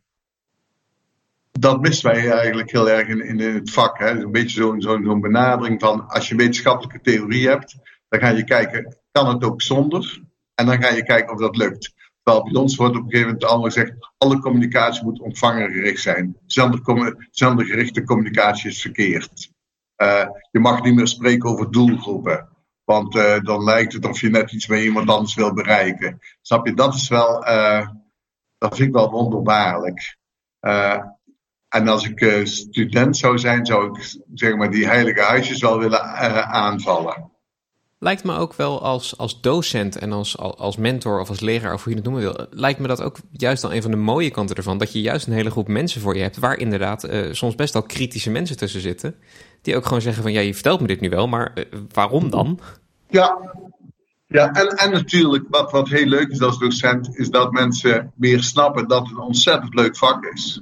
Dat missen wij eigenlijk heel erg in, in het vak. Hè? Een beetje zo'n zo, benadering van als je wetenschappelijke theorie hebt, dan ga je kijken, kan het ook zonder? En dan ga je kijken of dat lukt. Terwijl bij ons wordt op een gegeven moment allemaal gezegd: alle communicatie moet ontvangergericht zijn. Zendergerichte communicatie is verkeerd. Uh, je mag niet meer spreken over doelgroepen. Want uh, dan lijkt het of je net iets bij iemand anders wil bereiken. Snap je? Dat is wel, uh, dat vind ik wel wonderbaarlijk. Uh, en als ik student zou zijn, zou ik zeg maar die heilige huisjes wel willen aanvallen.
Lijkt me ook wel als, als docent en als, als mentor of als leraar, of hoe je het noemen wil, lijkt me dat ook juist dan een van de mooie kanten ervan. Dat je juist een hele groep mensen voor je hebt, waar inderdaad soms best wel kritische mensen tussen zitten. Die ook gewoon zeggen van, ja, je vertelt me dit nu wel, maar uh, waarom dan?
Ja, ja en, en natuurlijk, wat, wat heel leuk is als docent, is dat mensen meer snappen dat het een ontzettend leuk vak is.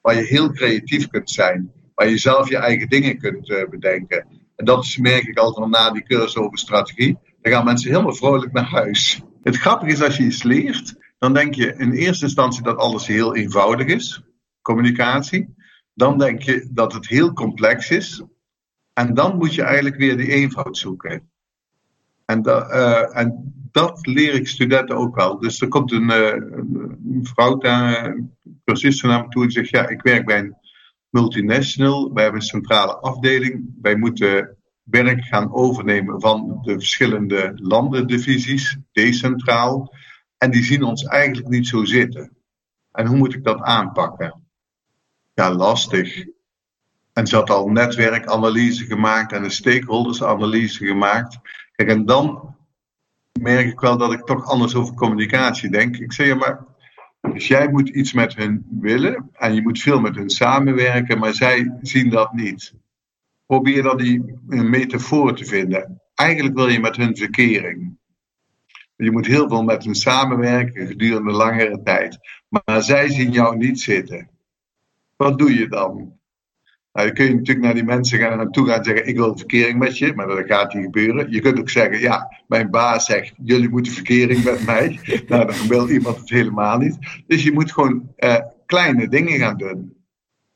Waar je heel creatief kunt zijn, waar je zelf je eigen dingen kunt uh, bedenken. En dat is, merk ik altijd na die cursus over strategie. Dan gaan mensen helemaal vrolijk naar huis. Het grappige is als je iets leert, dan denk je in eerste instantie dat alles heel eenvoudig is, communicatie. Dan denk je dat het heel complex is. En dan moet je eigenlijk weer die eenvoud zoeken. En, uh, en dat leer ik studenten ook wel. Dus er komt een, uh, een vrouw daar, naar me toe en zegt: Ja, ik werk bij een multinational. Wij hebben een centrale afdeling. Wij moeten werk gaan overnemen van de verschillende landendivisies, decentraal. En die zien ons eigenlijk niet zo zitten. En hoe moet ik dat aanpakken? Ja, lastig. En ze had al netwerkanalyse gemaakt en een stakeholdersanalyse gemaakt. Kijk, en dan merk ik wel dat ik toch anders over communicatie denk. Ik zeg ja, maar dus jij moet iets met hun willen en je moet veel met hun samenwerken, maar zij zien dat niet. Probeer dan die metafoor te vinden. Eigenlijk wil je met hun verkering. Je moet heel veel met hun samenwerken gedurende langere tijd. Maar zij zien jou niet zitten. Wat doe je dan? Nou, dan kun je natuurlijk naar die mensen gaan naartoe gaan en zeggen: Ik wil verkering met je, maar dat gaat niet gebeuren. Je kunt ook zeggen: Ja, mijn baas zegt: Jullie moeten verkering met mij. (laughs) nou, dan wil iemand het helemaal niet. Dus je moet gewoon uh, kleine dingen gaan doen.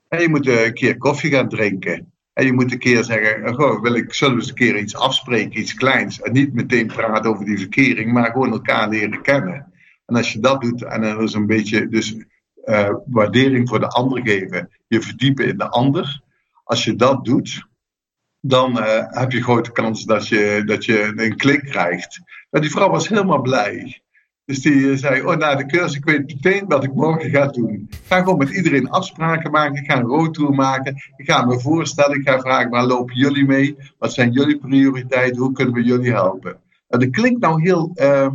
En je moet uh, een keer koffie gaan drinken. En je moet een keer zeggen: Goh, wil ik, zullen we eens een keer iets afspreken, iets kleins. En niet meteen praten over die verkering, maar gewoon elkaar leren kennen. En als je dat doet, en dan is een beetje dus, uh, waardering voor de ander geven, je verdiepen in de ander als je dat doet, dan uh, heb je grote kans dat je, dat je een klik krijgt. Maar die vrouw was helemaal blij. Dus die eh, zei, oh na de cursus, ik weet meteen wat ik morgen ga doen. Ik ga gewoon met iedereen afspraken maken, ik ga een roadtour maken. Ik ga me voorstellen, ik ga vragen, waar lopen jullie mee? Wat zijn jullie prioriteiten? Hoe kunnen we jullie helpen? En dat klinkt nou heel uh,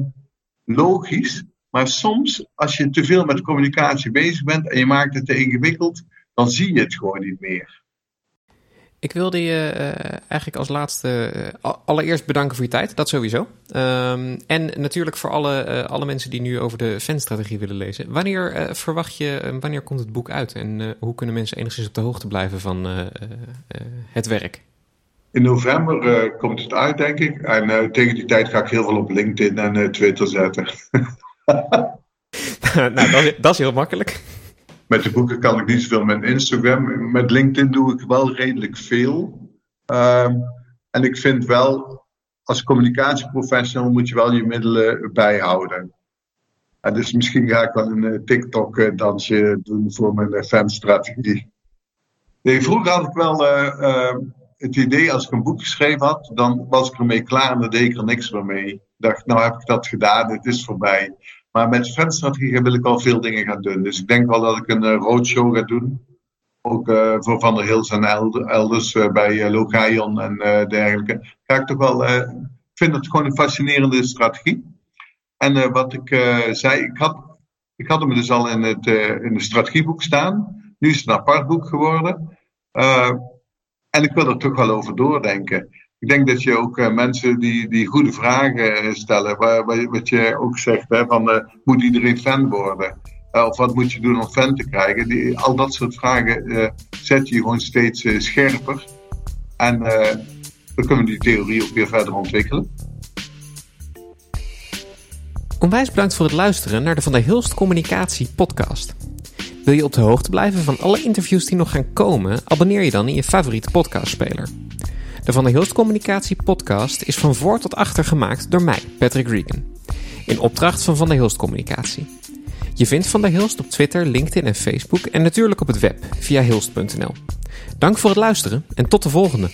logisch, maar soms als je te veel met communicatie bezig bent en je maakt het te ingewikkeld, dan zie je het gewoon niet meer.
Ik wilde je uh, eigenlijk als laatste uh, allereerst bedanken voor je tijd, dat sowieso. Um, en natuurlijk voor alle, uh, alle mensen die nu over de fanstrategie willen lezen. Wanneer verwacht je, wanneer komt het boek uit en hoe kunnen mensen enigszins op de hoogte blijven van het werk?
In november komt het uit, denk ik. En tegen die tijd ga ik heel veel op LinkedIn en Twitter zetten. (laughs) (laughs)
nou, dat is, dat is heel makkelijk.
Met de boeken kan ik niet zoveel met Instagram. Met LinkedIn doe ik wel redelijk veel. Um, en ik vind wel, als communicatieprofessional moet je wel je middelen bijhouden. En dus misschien ga ik wel een uh, TikTok-dansje doen voor mijn uh, fanstrategie. Nee, vroeger had ik wel uh, het idee, als ik een boek geschreven had, dan was ik ermee klaar en dan deed ik er niks meer mee. Ik dacht, nou heb ik dat gedaan, het is voorbij. Maar met fanstrategie wil ik al veel dingen gaan doen. Dus ik denk wel dat ik een uh, roadshow ga doen. Ook uh, voor Van der Hils en elders uh, bij Logion en dergelijke. Ga ik toch wel. Vind het gewoon een fascinerende strategie. En wat ik zei, ik had, ik had hem dus al in het, in het strategieboek staan. Nu is het een apart boek geworden. en ik wil er toch wel over doordenken ik denk dat je ook uh, mensen die, die goede vragen stellen, waar, waar, wat je ook zegt, hè, van uh, moet iedereen fan worden? Of wat moet je doen om fan te krijgen? Al dat soort vragen zet je gewoon steeds scherper. En dan kunnen we die theorie ook weer verder ontwikkelen.
Onwijs bedankt voor het luisteren naar de Van der Hilst Communicatie podcast. Wil je op de hoogte blijven van alle interviews die nog gaan komen? Abonneer je dan in je favoriete podcastspeler. De Van der Hilst Communicatie podcast is van voor tot achter gemaakt door mij, Patrick Regan. In opdracht van Van der Hilst Communicatie. Je vindt Van der Hilst op Twitter, LinkedIn en Facebook en natuurlijk op het web via hilst.nl. Dank voor het luisteren en tot de volgende.